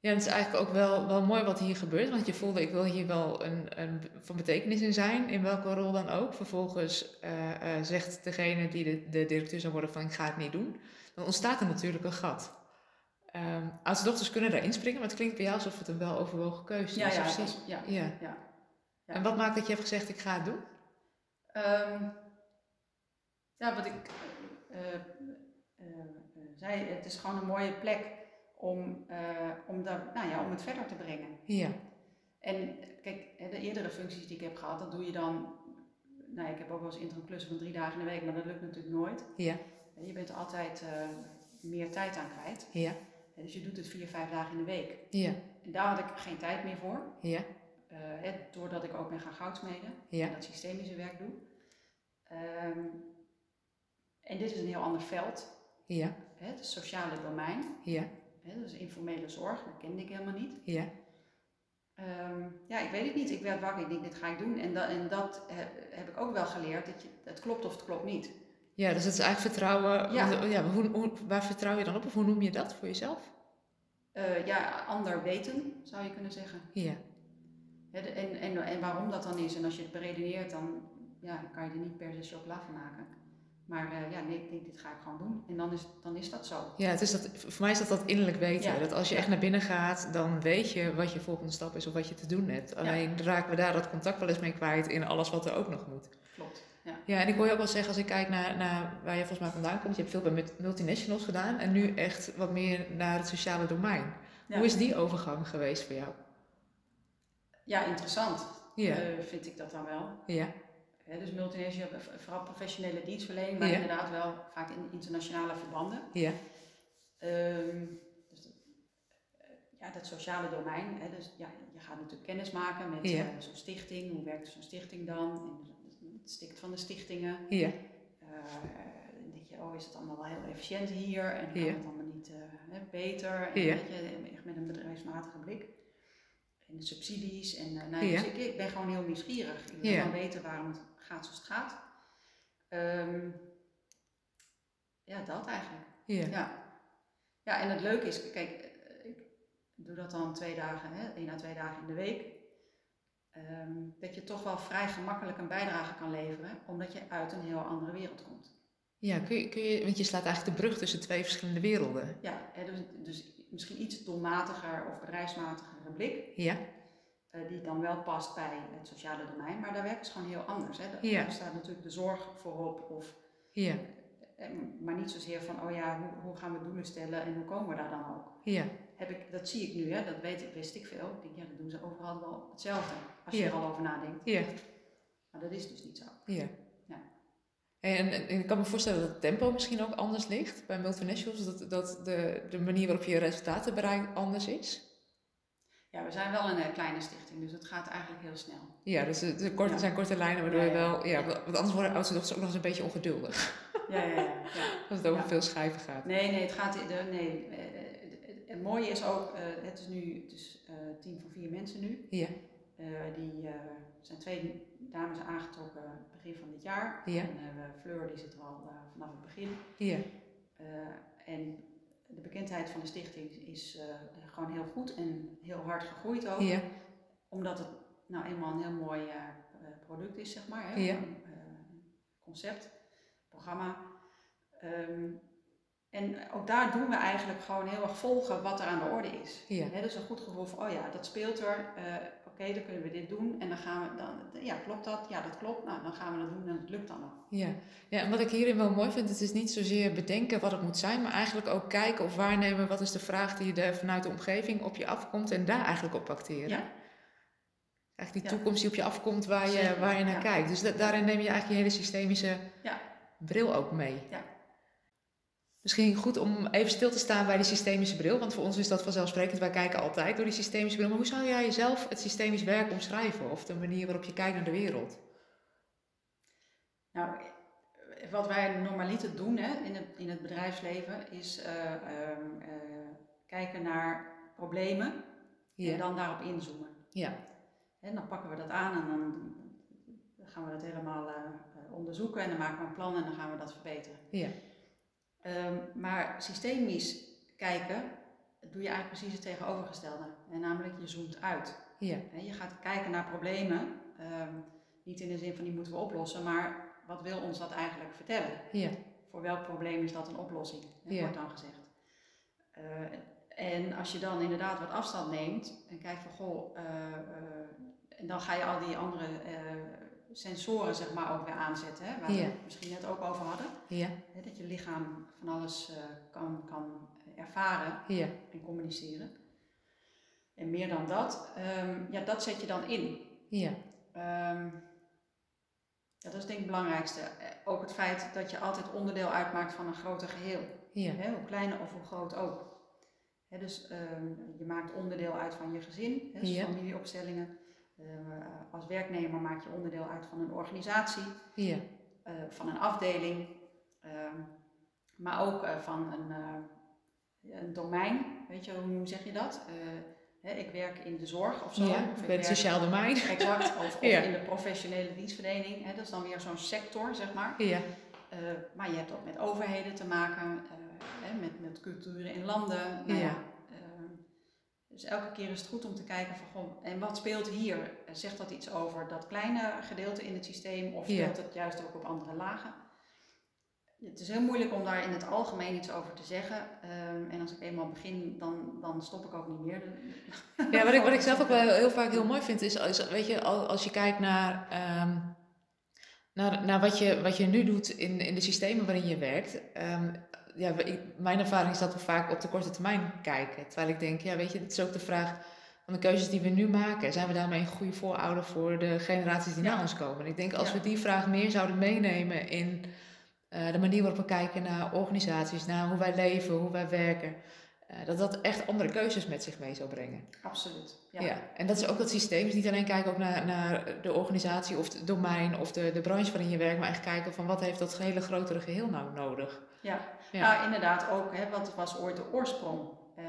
Ja. het is eigenlijk ook wel, wel mooi wat hier gebeurt. Want je voelde, ik wil hier wel een, een, van betekenis in zijn, in welke rol dan ook. Vervolgens zegt degene die de, de directeur zou worden van ik ga het niet doen. Dan ontstaat er natuurlijk een gat. Oudste dochters kunnen daar inspringen, maar het klinkt bij jou alsof het een wel overwogen keuze Ja, is. ja, was- ja, ja. ja. Ja. En wat maakt dat je hebt gezegd ik ga het doen? Ehm, ja, wat ik eh, eh, eh, zei, het is gewoon een mooie plek om, om, daar, nou ja, om het verder te brengen. Ja, En kijk, de eerdere functies die ik heb gehad, dat doe je dan. Nou, ik heb ook wel eens interim klussen van drie dagen in de week, maar dat lukt natuurlijk nooit. ja, Je bent er altijd eh, meer tijd aan kwijt. ja, Dus je doet het vier, vijf dagen in de week. ja, En daar had ik geen tijd meer voor. ja, eh, doordat ik ook ben gaan goudsmeden ja, en dat systemische werk doe. Ehm, en dit is een heel ander veld, ja, hè, het sociale domein. ja, Hè, dus informele zorg, dat kende ik helemaal niet. ja, Ehm, ja, ik weet het niet. Ik werd wakker, ik denk, dit ga ik doen. En, dat en dat heb, heb ik ook wel geleerd, dat je, het klopt of het klopt niet. Ja. Dus het is eigenlijk vertrouwen. Ja. ja hoe, hoe, waar vertrouw je dan op? Of hoe noem je dat voor jezelf? Eh, ja, ander weten, zou je kunnen zeggen. Ja, de- en, en, en waarom dat dan is. En als je het beredeneert, dan ja, dan kan je er niet per se chocola van maken. Maar eh, ja, nee, ik denk, dit ga ik gewoon doen. En dan is, dan is dat zo. ja het is dat, voor mij is dat dat innerlijk weten. Ja. Dat als je echt naar binnen gaat, dan weet je wat je volgende stap is of wat je te doen hebt. Alleen raken we daar dat contact wel eens mee kwijt in alles wat er ook nog moet. Klopt. Ja. Ja, en ik hoor je ook wel zeggen, als ik kijk naar, naar waar je volgens mij vandaan komt, je hebt veel bij mult- multinationals gedaan en nu echt wat meer naar het sociale domein. Ja. Hoe is die overgang geweest voor jou? Ja, interessant. Ja, eh, vind ik dat dan wel. ja, dus multinational, eh, vooral professionele dienstverlening, maar Ja. inderdaad wel vaak in internationale verbanden. ja, Ehm, dus eh, ja, dat sociale domein. Hè, dus ja, je gaat natuurlijk kennis maken met Ja. zo'n stichting. Hoe werkt zo'n stichting dan? En stikt van de stichtingen. ja, Eh, dan denk je, oh, is het allemaal wel heel efficiënt hier? En kan Ja. het allemaal niet eh, beter? En Ja. weet je, echt met een bedrijfsmatige blik. En de subsidies. En, eh, nou, Ja. dus ik, ik ben gewoon heel nieuwsgierig. Ik wil dan weten waarom het gaat zoals het gaat. Ehm, ja, dat eigenlijk. ja, Ja. en het leuke is, kijk, eh, ik doe dat dan twee dagen, hè, één à twee dagen in de week. Ehm, dat je toch wel vrij gemakkelijk een bijdrage kan leveren, omdat je uit een heel andere wereld komt. Ja, kun je, kun je, want je slaat eigenlijk de brug tussen twee verschillende werelden. Ja, dus, dus misschien iets doelmatiger of bedrijfsmatigere blik, Ja, eh, die dan wel past bij het sociale domein, maar daar werken ze gewoon heel anders. Hè. Daar Ja. daar staat natuurlijk de zorg voorop, of, ja, eh, maar niet zozeer van, oh ja, hoe, hoe gaan we doelen stellen en hoe komen we daar dan ook. ja, heb ik, dat zie ik nu, hè, dat weet ik, wist ik veel. Ik denk, ja, dat doen ze overal wel hetzelfde, als je Ja. er al over nadenkt. ja, Maar dat is dus niet zo. ja. Ja. En, en ik kan me voorstellen dat het tempo misschien ook anders ligt bij multinationals, dat, dat de, de manier waarop je resultaten bereikt anders is. Ja, we zijn wel een eh, kleine stichting, dus het gaat eigenlijk heel snel. Ja, dus Ja. zijn korte lijnen, waardoor Ja, je wel, ja, want anders worden oudste dochters ook nog eens een beetje ongeduldig. Ja, ja, ja. ja. Als het over veel schijven gaat. Nee, nee, het gaat, nee, eh, het, mooie is ook, eh, het is nu, het is een team van vier mensen nu. Ja, Eh, die eh, zijn twee dames aangetrokken begin van dit jaar. Ja. En Fleur die zit er al vanaf het begin. ja, en de bekendheid van de stichting is gewoon heel goed en heel hard gegroeid ook. ja, Omdat het nou eenmaal een heel mooi product is, zeg maar. Hè? Ja. Een, concept, programma. Ehm, en ook daar doen we eigenlijk gewoon heel erg volgen wat er aan de orde is. ja. Dus een goed gevoel van, oh ja, dat speelt er. eh, Oké, dan kunnen we dit doen. En dan gaan we dan, ja, klopt dat? Ja, dat klopt. Nou, dan gaan we dat doen en het lukt dan ook. Ja. ja, en wat ik hierin wel mooi vind, het is niet zozeer bedenken wat het moet zijn, maar eigenlijk ook kijken of waarnemen wat is de vraag die er vanuit de omgeving op je afkomt en daar eigenlijk op acteren. Ja. Eigenlijk die toekomst die op je afkomt waar je, waar je naar kijkt. Dus da- daarin neem je eigenlijk je hele systemische Ja. bril ook mee. Ja. Misschien goed om even stil te staan bij die systemische bril, want voor ons is dat vanzelfsprekend. Wij kijken altijd door die systemische bril. Maar hoe zou jij jezelf het systemisch werk omschrijven of de manier waarop je kijkt naar de wereld? Nou, wat wij normaliter doen hè, in, het, in het bedrijfsleven is uh, uh, kijken naar problemen en dan daarop inzoomen. Ja. En dan pakken we dat aan en dan gaan we dat helemaal onderzoeken en dan maken we een plan en dan gaan we dat verbeteren. Ja. Um, maar systemisch kijken doe je eigenlijk precies het tegenovergestelde. En namelijk je zoomt uit. Ja. En je gaat kijken naar problemen, um, niet in de zin van die moeten we oplossen, maar wat wil ons dat eigenlijk vertellen? Ja. Voor welk probleem is dat een oplossing? Dat wordt dan gezegd. Uh, en als je dan inderdaad wat afstand neemt en kijkt van goh, uh, uh, en dan ga je al die andere sensoren zeg maar ook weer aanzetten, hè, waar we het misschien net ook over hadden. Ja. Hè, dat je lichaam van alles kan, kan ervaren ja. en communiceren. En meer dan dat, um, ja, dat zet je dan in. Ja. Um, ja, dat is denk ik het belangrijkste. Eh, ook het feit dat je altijd onderdeel uitmaakt van een groter geheel. Ja. Hè, hoe klein of hoe groot ook. Hè, dus um, je maakt onderdeel uit van je gezin, hè, dus ja. familieopstellingen. Uh, als werknemer maak je onderdeel uit van een organisatie, ja. uh, van een afdeling, uh, maar ook uh, van een, een domein. Weet je, hoe zeg je dat? ik werk in de zorg of zo. Ja, of bij het sociaal domein. Exact, of, of in de professionele dienstverlening. dat is dan weer zo'n sector, zeg maar. Ja. Uh, maar je hebt ook met overheden te maken, uh, met, met culturen in landen. Nou ja. Dus elke keer is het goed om te kijken van, goh, en wat speelt hier? Zegt dat iets over dat kleine gedeelte in het systeem of speelt het juist ook op andere lagen? het is heel moeilijk om daar in het algemeen iets over te zeggen. Um, en als ik eenmaal begin, dan, dan stop ik ook niet meer. Ja, wat ik, wat ik zelf ook wel heel, vaak heel mooi vind, is, is weet je, als je kijkt naar, um, naar, naar wat, je, wat je nu doet in, in de systemen waarin je werkt. Um, ja, mijn ervaring is dat we vaak op de korte termijn kijken. Terwijl ik denk, ja, weet je, het is ook de vraag van de keuzes die we nu maken. Zijn we daarmee een goede voorouder voor de generaties die ja. na ons komen? En ik denk, als ja. we die vraag meer zouden meenemen in uh, de manier waarop we kijken naar organisaties, naar hoe wij leven, hoe wij werken. Uh, dat dat echt andere keuzes met zich mee zou brengen. Absoluut. Ja. ja. En dat is ook dat systeem. Dus niet alleen kijken ook naar, naar de organisatie of het domein of de, de branche waarin je werkt, maar echt kijken van wat heeft dat hele grotere geheel nou nodig. Ja, ja. nou inderdaad ook, hè, wat was ooit de oorsprong uh,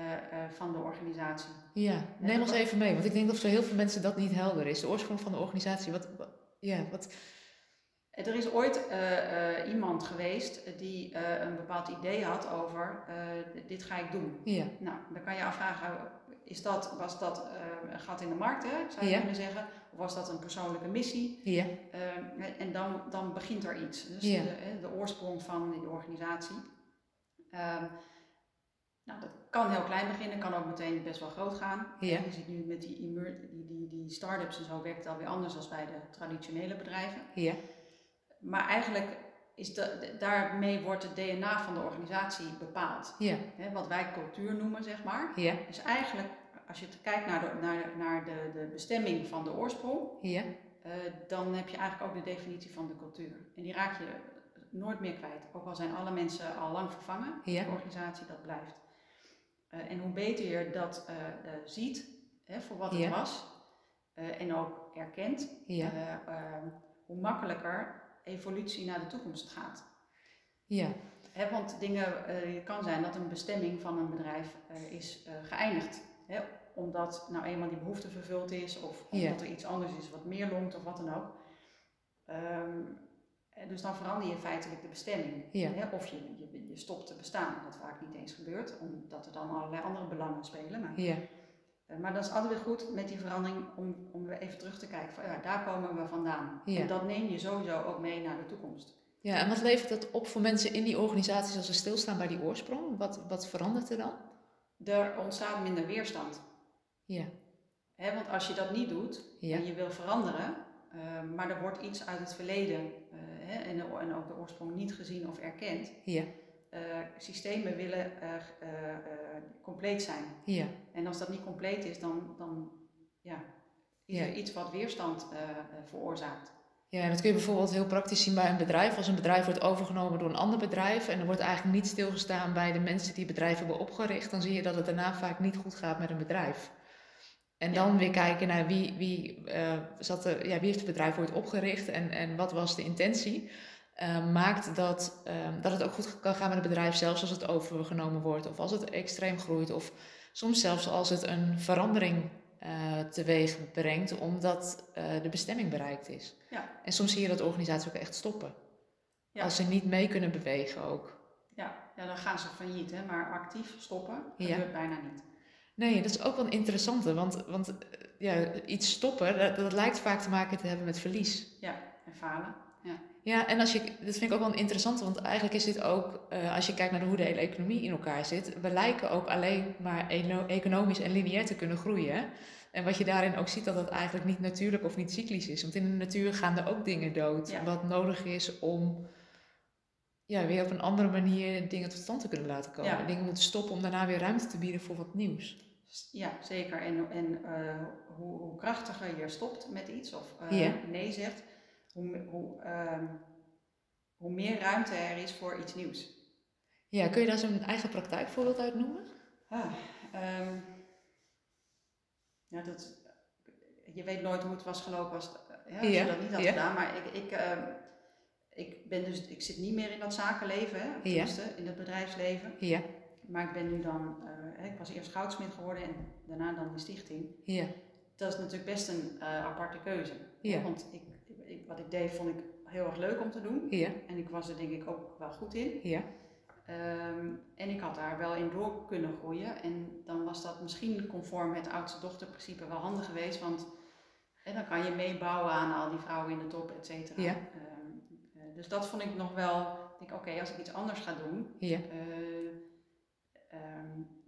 van de organisatie? Ja, neem ons even mee, want ik denk dat voor heel veel mensen dat niet helder is. De oorsprong van de organisatie, wat, ja, wat, er is ooit uh, uh, iemand geweest die een bepaald idee had over dit ga ik doen. Ja. Nou, dan kan je afvragen, is dat, was dat een gat in de markt, hè, zou je ja. kunnen zeggen? Of was dat een persoonlijke missie? Ja. en dan, dan begint er iets. Dus de, de, oorsprong van die organisatie. Um, nou, dat kan heel klein beginnen, kan ook meteen best wel groot gaan. Ja. Je ziet nu met die, die, die, die start-ups en zo werkt het alweer anders dan bij de traditionele bedrijven. Ja. Maar eigenlijk is de, daarmee wordt het DNA van de organisatie bepaald. Ja. wat wij cultuur noemen, zeg maar. Ja. Dus eigenlijk, als je kijkt naar de, naar, naar de, de bestemming van de oorsprong, ja. Uh, dan heb je eigenlijk ook de definitie van de cultuur. En die raak je nooit meer kwijt. Ook al zijn alle mensen al lang vervangen, ja. de organisatie dat blijft. Uh, en hoe beter je dat uh, ziet hè, voor wat het was en ook erkent, hoe makkelijker evolutie naar de toekomst gaat. Ja. want dingen, het kan zijn dat een bestemming van een bedrijf is geëindigd. omdat nou eenmaal die behoefte vervuld is of omdat er iets anders is wat meer longt of wat dan ook. Um, dus dan verander je feitelijk de bestemming. Ja. of je, je, je, stopt te bestaan, wat vaak niet eens gebeurt, omdat er dan allerlei andere belangen spelen. Maar, ja. maar dan is altijd weer goed met die verandering om, om weer even terug te kijken van ja, daar komen we vandaan. En dat neem je sowieso ook mee naar de toekomst. Ja, en wat levert dat op voor mensen in die organisaties als ze stilstaan bij die oorsprong? Wat, wat verandert er dan? Er ontstaat minder weerstand. Ja. want als je dat niet doet en je wil veranderen, uh, maar er wordt iets uit het verleden uh, en, en, ook de oorsprong niet gezien of erkend. Ja. Uh, systemen willen compleet zijn. Ja. En als dat niet compleet is, dan, dan ja, is er iets wat weerstand veroorzaakt. Ja, en dat kun je bijvoorbeeld heel praktisch zien bij een bedrijf. Als een bedrijf wordt overgenomen door een ander bedrijf en er wordt eigenlijk niet stilgestaan bij de mensen die het bedrijf hebben opgericht, dan zie je dat het daarna vaak niet goed gaat met een bedrijf. En dan weer kijken naar wie, wie, uh, zat er, ja, wie heeft het bedrijf ooit opgericht en, en wat was de intentie. uh, maakt dat, uh, dat het ook goed kan gaan met het bedrijf, zelfs als het overgenomen wordt of als het extreem groeit of soms zelfs als het een verandering uh, teweeg brengt omdat de bestemming bereikt is. Ja. En soms zie je dat organisaties ook echt stoppen. Ja. Als ze niet mee kunnen bewegen ook. Ja, ja dan gaan ze failliet, hè? maar actief stoppen gebeurt bijna niet. Nee, dat is ook wel een interessante, want, want ja, iets stoppen, dat, dat lijkt vaak te maken te hebben met verlies. Ja, en falen. Ja. Ja, en als je, dat vind ik ook wel een interessante, want eigenlijk is dit ook, uh, als je kijkt naar hoe de hele economie in elkaar zit, we lijken ook alleen maar economisch en lineair te kunnen groeien. En wat je daarin ook ziet, dat dat eigenlijk niet natuurlijk of niet cyclisch is. Want in de natuur gaan er ook dingen dood, wat nodig is om ja, weer op een andere manier dingen tot stand te kunnen laten komen. Ja. Dingen moeten stoppen om daarna weer ruimte te bieden voor wat nieuws. Ja, zeker. En, en uh, hoe, hoe, krachtiger je stopt met iets of uh, nee zegt, hoe, hoe, uh, hoe meer ruimte er is voor iets nieuws. Ja, kun je daar zo'n eigen praktijkvoorbeeld uit noemen? Ah, um, ja, dat, je weet nooit hoe het was gelopen als, ja, als je dat niet had gedaan. Maar ik, ik, uh, ik, ben dus, ik zit niet meer in dat zakenleven, hè, tenminste, in het bedrijfsleven. Ja. Maar ik ben nu dan, uh, ik was eerst goudsmid geworden en daarna dan de stichting. Ja. Dat is natuurlijk best een uh, aparte keuze. Ja. Want ik, ik, wat ik deed vond ik heel erg leuk om te doen. Ja. En ik was er denk ik ook wel goed in. Ja. Um, en ik had daar wel in door kunnen groeien. En dan was dat misschien conform het oudste dochterprincipe wel handig geweest. Want en dan kan je meebouwen aan al die vrouwen in de top, et cetera. Ja. Um, dus dat vond ik nog wel. Ik denk, oké, okay, als ik iets anders ga doen. Ja. Uh, um,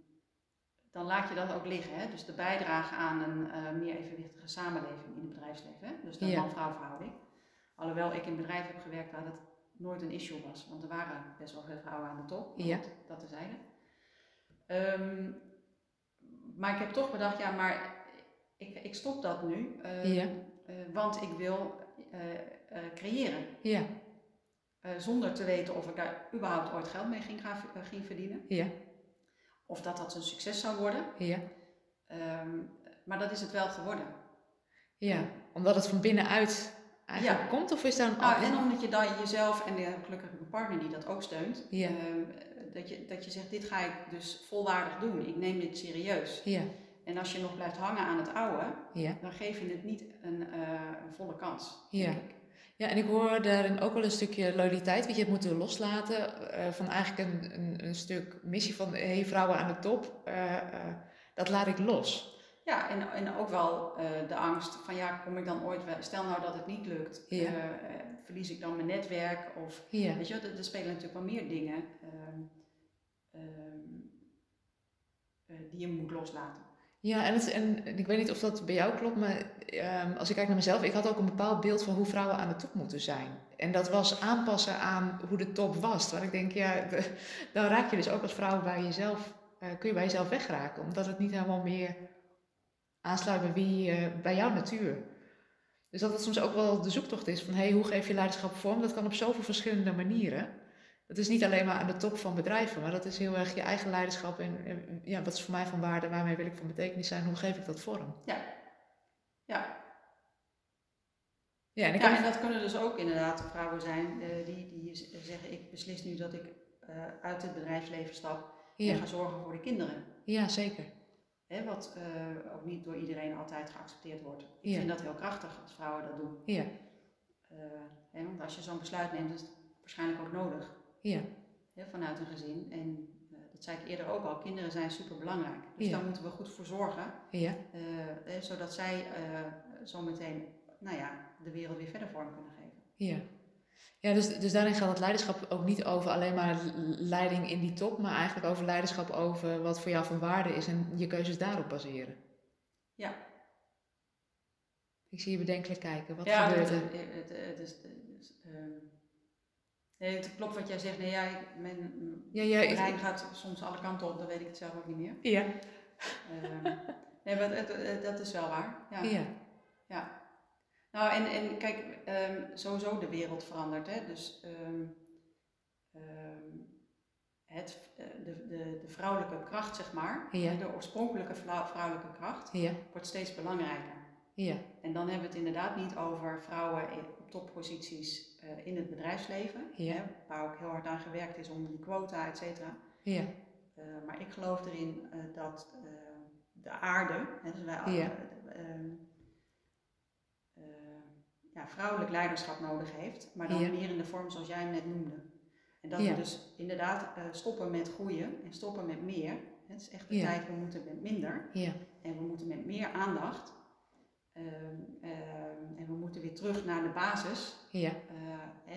dan laat je dat ook liggen. Hè? Dus de bijdrage aan een uh, meer evenwichtige samenleving in het bedrijfsleven. Hè? Dus de ja. man-vrouw verhouding. Alhoewel ik in bedrijven heb gewerkt waar dat nooit een issue was. Want er waren best wel veel vrouwen aan de top. Ja. Dat, dat terzijde. Um, maar ik heb toch bedacht, ja, maar ik, ik stop dat nu. Uh, ja. uh, want ik wil uh, creëren. Ja. Zonder te weten of ik daar überhaupt ooit geld mee ging, gaan, ging verdienen. Ja. Of dat dat een succes zou worden. Ja. Um, maar dat is het wel geworden. Ja, omdat het van binnenuit eigenlijk ja. komt? Of is daar een ah, En omdat je dan jezelf, en gelukkig een partner die dat ook steunt, ja. uh, dat, je, dat je zegt, dit ga ik dus volwaardig doen. Ik neem dit serieus. Ja. En als je nog blijft hangen aan het oude, ja. dan geef je het niet een, uh, een volle kans. Ja. Ja, en ik hoor daarin ook wel een stukje loyaliteit, wat je hebt moeten loslaten. Uh, van eigenlijk een, een, een, stuk missie van, hé hey, vrouwen aan de top, uh, dat laat ik los. Ja, en, en ook wel de angst van ja, kom ik dan ooit wel, stel nou dat het niet lukt, ja. verlies ik dan mijn netwerk of ja. weet je, er, er, spelen natuurlijk wel meer dingen uh, die je moet loslaten. Ja, en, ik weet niet of dat bij jou klopt, maar um, als ik kijk naar mezelf, ik had ook een bepaald beeld van hoe vrouwen aan de top moeten zijn. En dat was aanpassen aan hoe de top was. Waar ik denk, ja, dan raak je dus ook als vrouw bij jezelf, kun je bij jezelf wegraken, omdat het niet helemaal meer aansluit bij, wie, bij jouw natuur. Dus dat het soms ook wel de zoektocht is van hey, hoe geef je leiderschap vorm? Dat kan op zoveel verschillende manieren. Dat is niet alleen maar aan de top van bedrijven, maar dat is heel erg je eigen leiderschap en, ja, wat is voor mij van waarde, waarmee wil ik van betekenis zijn, hoe geef ik dat vorm? Ja. Ja. Ja, en, ik ja, en dat kunnen dus ook inderdaad vrouwen zijn uh, die, die zeggen ik beslis nu dat ik uh, uit het bedrijfsleven stap ja. en ga zorgen voor de kinderen. Ja, zeker. Hè, wat uh, ook niet door iedereen altijd geaccepteerd wordt. Ik vind dat heel krachtig als vrouwen dat doen. Ja. Uh, hè, want als je zo'n besluit neemt, is het waarschijnlijk ook nodig. Ja. Vanuit een gezin. En uh, dat zei ik eerder ook al, kinderen zijn super belangrijk. Dus ja. daar moeten we goed voor zorgen. Ja. Hè, zodat zij zometeen nou ja, de wereld weer verder vorm kunnen geven. Ja. Ja, dus, dus daarin gaat het leiderschap ook niet over alleen maar leiding in die top, maar eigenlijk over leiderschap over wat voor jou van waarde is en je keuzes daarop baseren. Ja. Ik zie je bedenkelijk kijken. Wat ja, gebeurt er? Het, het, het, is, nee, het klopt wat jij zegt. Nee, ja, mijn ja, ja, brein gaat soms alle kanten op, dan weet ik het zelf ook niet meer. Ja. Um, nee, maar het, dat is wel waar. Ja. ja. ja. Nou, en, en kijk, um, sowieso de wereld verandert. Hè? Dus um, um, het, eh, de, de, de vrouwelijke kracht, zeg maar, ja. de oorspronkelijke vrouwelijke kracht, ja. wordt steeds belangrijker. Ja. En dan hebben we het inderdaad niet over vrouwen op topposities eh, in het bedrijfsleven. Ja. Hè, waar ook heel hard aan gewerkt is om die quota, et cetera. Ja. Eh, maar ik geloof erin eh, dat de aarde, hè, dus wij, Ja. ja, vrouwelijk leiderschap nodig heeft, maar dan meer in de vorm zoals jij hem net noemde. En dat we dus inderdaad stoppen met groeien en stoppen met meer. Het is echt de tijd, we moeten met minder Ja. en we moeten met meer aandacht. Ehm, ehm, en we moeten weer terug naar de basis Ja.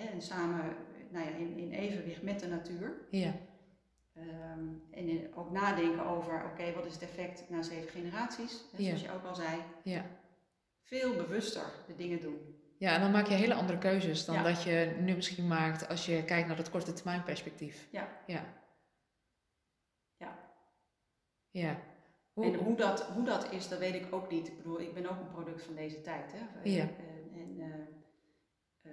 Hè, en samen nou ja, in, in evenwicht met de natuur. Ja. Ehm, en in- ook nadenken over, oké, wat is het effect na zeven generaties? Hè, Ja. Zoals je ook al zei. Ja. Veel bewuster de dingen doen. Ja, en dan maak je hele andere keuzes dan Ja. dat je nu misschien maakt als je kijkt naar dat korte termijn perspectief. Ja. Ja. Ja. Ja. Hoe, En hoe dat, hoe dat is, dat weet ik ook niet. Ik bedoel, ik ben ook een product van deze tijd. Hè? Ja. Eh,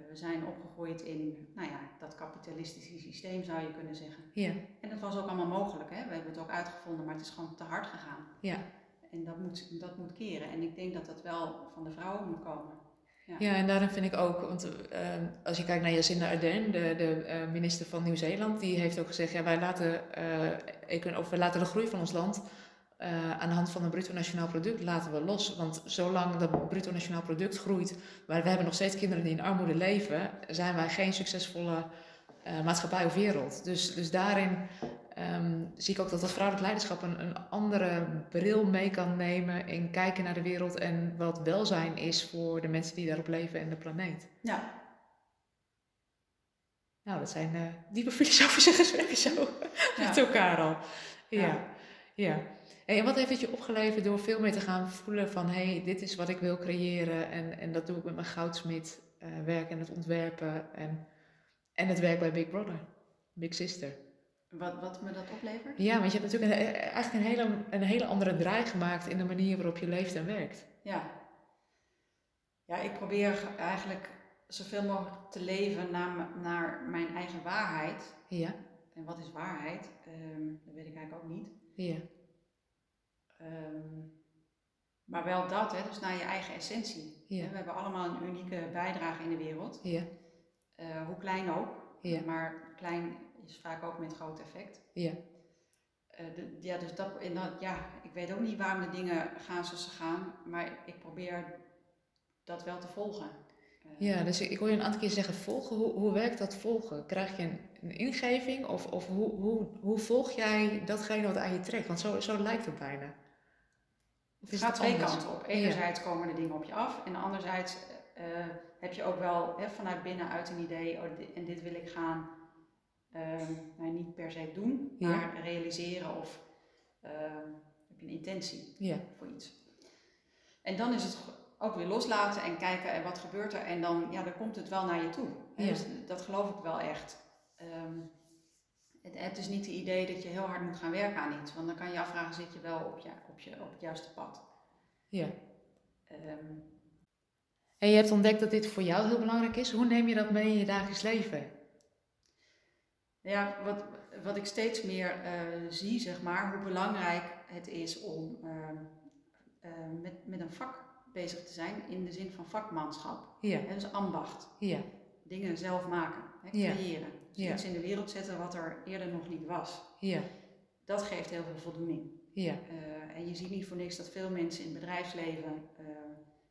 we zijn opgegroeid in nou ja, dat kapitalistische systeem, zou je kunnen zeggen. ja. En dat was ook allemaal mogelijk. Hè? We hebben het ook uitgevonden, maar het is gewoon te hard gegaan. Ja. En dat moet, dat moet keren. En ik denk dat dat wel van de vrouwen moet komen. Ja, en daarom vind ik ook, want eh, als je kijkt naar Jacinda Ardern, de, de eh, minister van Nieuw-Zeeland, die heeft ook gezegd, ja, wij laten, econ- of we laten de groei van ons land eh, aan de hand van het bruto nationaal product laten we los. Want zolang dat bruto nationaal product groeit, maar we hebben nog steeds kinderen die in armoede leven, zijn wij geen succesvolle eh, maatschappij of wereld. Dus, dus daarin ehm, zie ik ook dat dat vrouwelijk leiderschap een, een andere bril mee kan nemen in kijken naar de wereld en wat welzijn is voor de mensen die daarop leven en de planeet. Ja, Nou, dat zijn eh, diepe filosofische gesprekken zo met elkaar al. Ja, Ja. ja. En wat heeft het je opgeleverd door veel meer te gaan voelen van hé, hey, dit is wat ik wil creëren en, en dat doe ik met mijn goudsmit eh, werk en het ontwerpen en, en het werk bij Big Brother, Big Sister. Wat, wat me dat oplevert? Ja, want je hebt natuurlijk een, eigenlijk een hele, een hele andere draai gemaakt in de manier waarop je leeft en werkt. Ja. Ja, ik probeer eigenlijk zoveel mogelijk te leven naar, naar mijn eigen waarheid. Ja, En wat is waarheid? Ehm, dat weet ik eigenlijk ook niet. ja, Ehm, maar wel dat, hè, dus naar je eigen essentie. Ja. We hebben allemaal een unieke bijdrage in de wereld. ja, Eh, hoe klein ook. Ja. Maar klein is vaak ook met groot effect. ja, Eh, de- ja, dus dat, en dat, ja, ik weet ook niet waarom de dingen gaan zoals ze gaan. Maar ik probeer dat wel te volgen. Eh, ja. Dus ik ik hoor je een aantal keer zeggen volgen. Hoe, hoe werkt dat volgen? Krijg je een, een ingeving of, of hoe, hoe, hoe volg jij datgene wat aan je trekt? Want zo, zo lijkt het bijna. Het gaat twee anders? kanten op. Enerzijds komen er dingen op je af en anderzijds eh, heb je ook wel hè, vanuit binnenuit een idee, oh, en dit wil ik gaan, ehm, nou, niet per se doen, Ja. maar realiseren of ehm, heb je een intentie Ja, voor iets. En dan is het ook weer loslaten en kijken en wat gebeurt er en dan, ja, dan komt het wel naar je toe. Ja. Dus dat geloof ik wel echt. Ehm, het, het is niet het idee dat je heel hard moet gaan werken aan iets, want dan kan je je afvragen, zit je wel op, je, op, je, op het juiste pad. ja. Ehm, En je hebt ontdekt dat dit voor jou heel belangrijk is. Hoe neem je dat mee in je dagelijks leven? Ja, wat, wat ik steeds meer eh, zie, zeg maar, hoe belangrijk het is om ehm, eh, met, met een vak bezig te zijn in de zin van vakmanschap. Ja, dus ambacht. ja, Dingen zelf maken, hè, creëren. Dus Ja. iets in de wereld zetten wat er eerder nog niet was. ja, Dat geeft heel veel voldoening. ja, Eh, en je ziet niet voor niks dat veel mensen in het bedrijfsleven eh,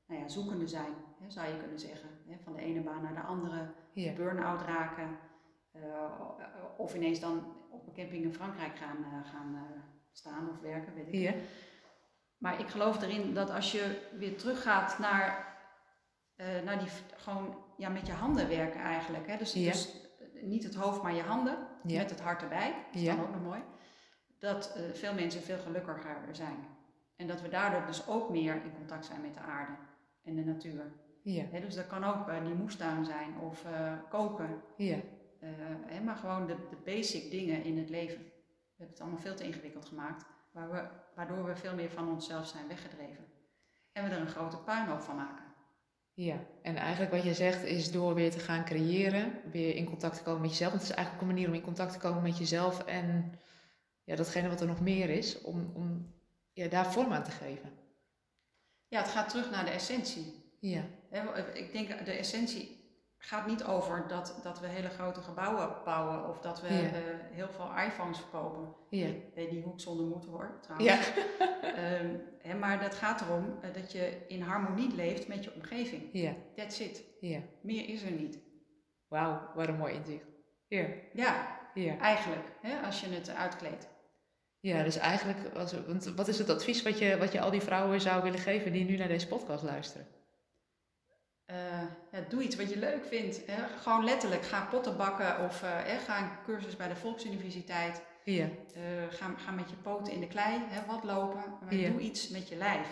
nou ja, zoekende zijn, hè, zou je kunnen zeggen. Hè, van de ene baan naar de andere. ja, burn-out raken. eh, of ineens dan op een camping in Frankrijk gaan, gaan staan of werken, weet ik ja, niet. Maar ik geloof erin dat als je weer teruggaat naar, naar die, gewoon ja, met je handen werken eigenlijk. Hè? Dus, Ja. dus niet het hoofd, maar je handen, Ja. met het hart erbij. Dat is Ja. dan ook nog mooi. Dat eh, veel mensen veel gelukkiger zijn. En dat we daardoor dus ook meer in contact zijn met de aarde en de natuur. ja, dus dat kan ook eh, die moestuin zijn of eh, koken. ja, maar gewoon de, de basic dingen in het leven. We hebben het allemaal veel te ingewikkeld gemaakt, waar we, waardoor we veel meer van onszelf zijn weggedreven. En we er een grote puinhoop van maken. Ja. En eigenlijk wat je zegt is door weer te gaan creëren, weer in contact te komen met jezelf. Want het is eigenlijk ook een manier om in contact te komen met jezelf en ja, datgene wat er nog meer is, om, om ja, daar vorm aan te geven. Ja, het gaat terug naar de essentie. Ja, Ik denk de essentie gaat niet over dat, dat we hele grote gebouwen bouwen of dat we Ja. eh, heel veel iPhones verkopen. Ja. Die hoek zonder moed hoor, trouwens. Ja. Ehm, hè, maar dat gaat erom eh, dat je in harmonie leeft met je omgeving. Ja. That's it. Ja. Meer is er niet. Wauw, wat een mooi inzicht. Ja. Ja, Ja. eigenlijk, hè, als je het uitkleedt. Ja, dus eigenlijk, als, want wat is het advies wat je, wat je al die vrouwen zou willen geven die nu naar deze podcast luisteren? Eh, ja, doe iets wat je leuk vindt. Hè. Gewoon letterlijk, ga potten bakken of eh, hè, ga een cursus bij de Volksuniversiteit. Ja. Eh, ga, ga met je poten in de klei, hè, wat lopen. Maar Ja. doe iets met je lijf.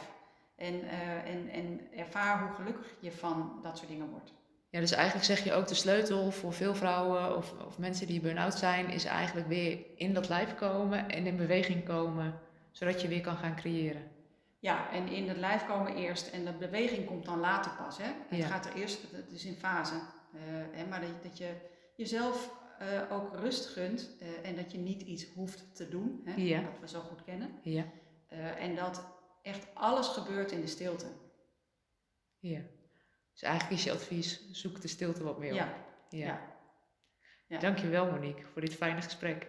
En, en, en ervaar hoe gelukkig je van dat soort dingen wordt. Ja, dus eigenlijk zeg je ook de sleutel voor veel vrouwen of, of mensen die burn-out zijn, is eigenlijk weer in dat lijf komen en in beweging komen, zodat je weer kan gaan creëren. Ja, en in het lijf komen eerst en de beweging komt dan later pas. Hè? Het Ja. gaat er eerst, het is in fase. Eh, hè, maar dat, dat je jezelf eh, ook rust gunt eh, en dat je niet iets hoeft te doen, hè, Ja. wat we zo goed kennen. Ja, en dat echt alles gebeurt in de stilte. ja. Dus eigenlijk is je advies, zoek de stilte wat meer op. Ja, Ja. ja. Ja. Dankjewel Monique voor dit fijne gesprek.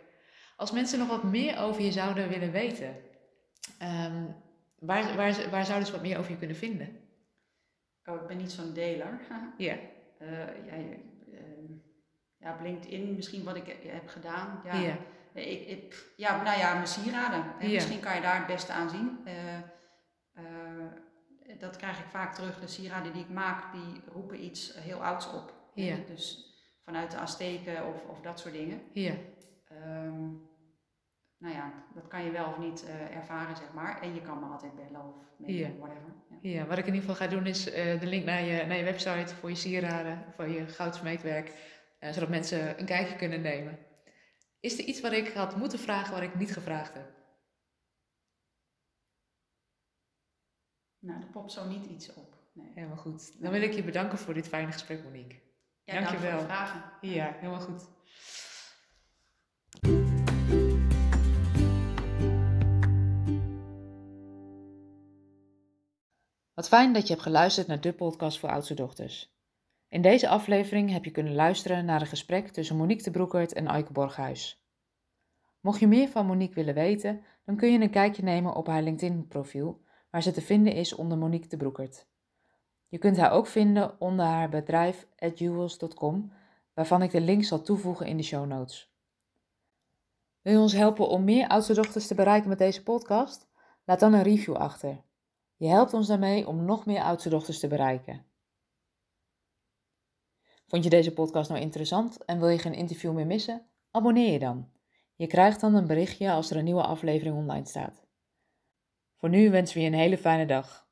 Als mensen nog wat meer over je zouden willen weten, ehm, waar, waar, waar zouden ze wat meer over je kunnen vinden? Oh, ik ben niet zo'n deler. Ja, Eh, ja, je- ehm, ja, op LinkedIn misschien wat ik heb gedaan. Ja. Ik, ik, ja nou ja, mijn sieraden. Misschien kan je daar het beste aan zien. Eh, eh, dat krijg ik vaak terug. De sieraden die ik maak, die roepen iets heel ouds op. Dus vanuit de Azteken of, of dat soort dingen. ja, Ehm, nou ja, dat kan je wel of niet eh, ervaren, zeg maar. En je kan me altijd bellen of mailen, whatever. Ja. ja. Wat ik in ieder geval ga doen is eh, de link naar je, naar je website voor je sieraden, voor je goudsmeetwerk, eh, zodat mensen een kijkje kunnen nemen. Is er iets wat ik had moeten vragen wat ik niet gevraagd heb? Nou, er popt zo niet iets op. Nee. Helemaal goed. Dan wil ik je bedanken voor dit fijne gesprek, Monique. Ja, dank voor Dankjewel. de vragen. Ja, helemaal goed. Wat fijn dat je hebt geluisterd naar de podcast voor oudste dochters. In deze aflevering heb je kunnen luisteren naar een gesprek tussen Monique de Broekert en Aike Borghuis. Mocht je meer van Monique willen weten, dan kun je een kijkje nemen op haar LinkedIn-profiel, waar ze te vinden is onder Monique de Broekert. Je kunt haar ook vinden onder haar bedrijf atjewels.com, waarvan ik de link zal toevoegen in de show notes. Wil je ons helpen om meer oudste dochters te bereiken met deze podcast? Laat dan een review achter. Je helpt ons daarmee om nog meer oudste dochters te bereiken. Vond je deze podcast nou interessant en wil je geen interview meer missen? Abonneer je dan. Je krijgt dan een berichtje als er een nieuwe aflevering online staat. Voor nu wensen we je een hele fijne dag.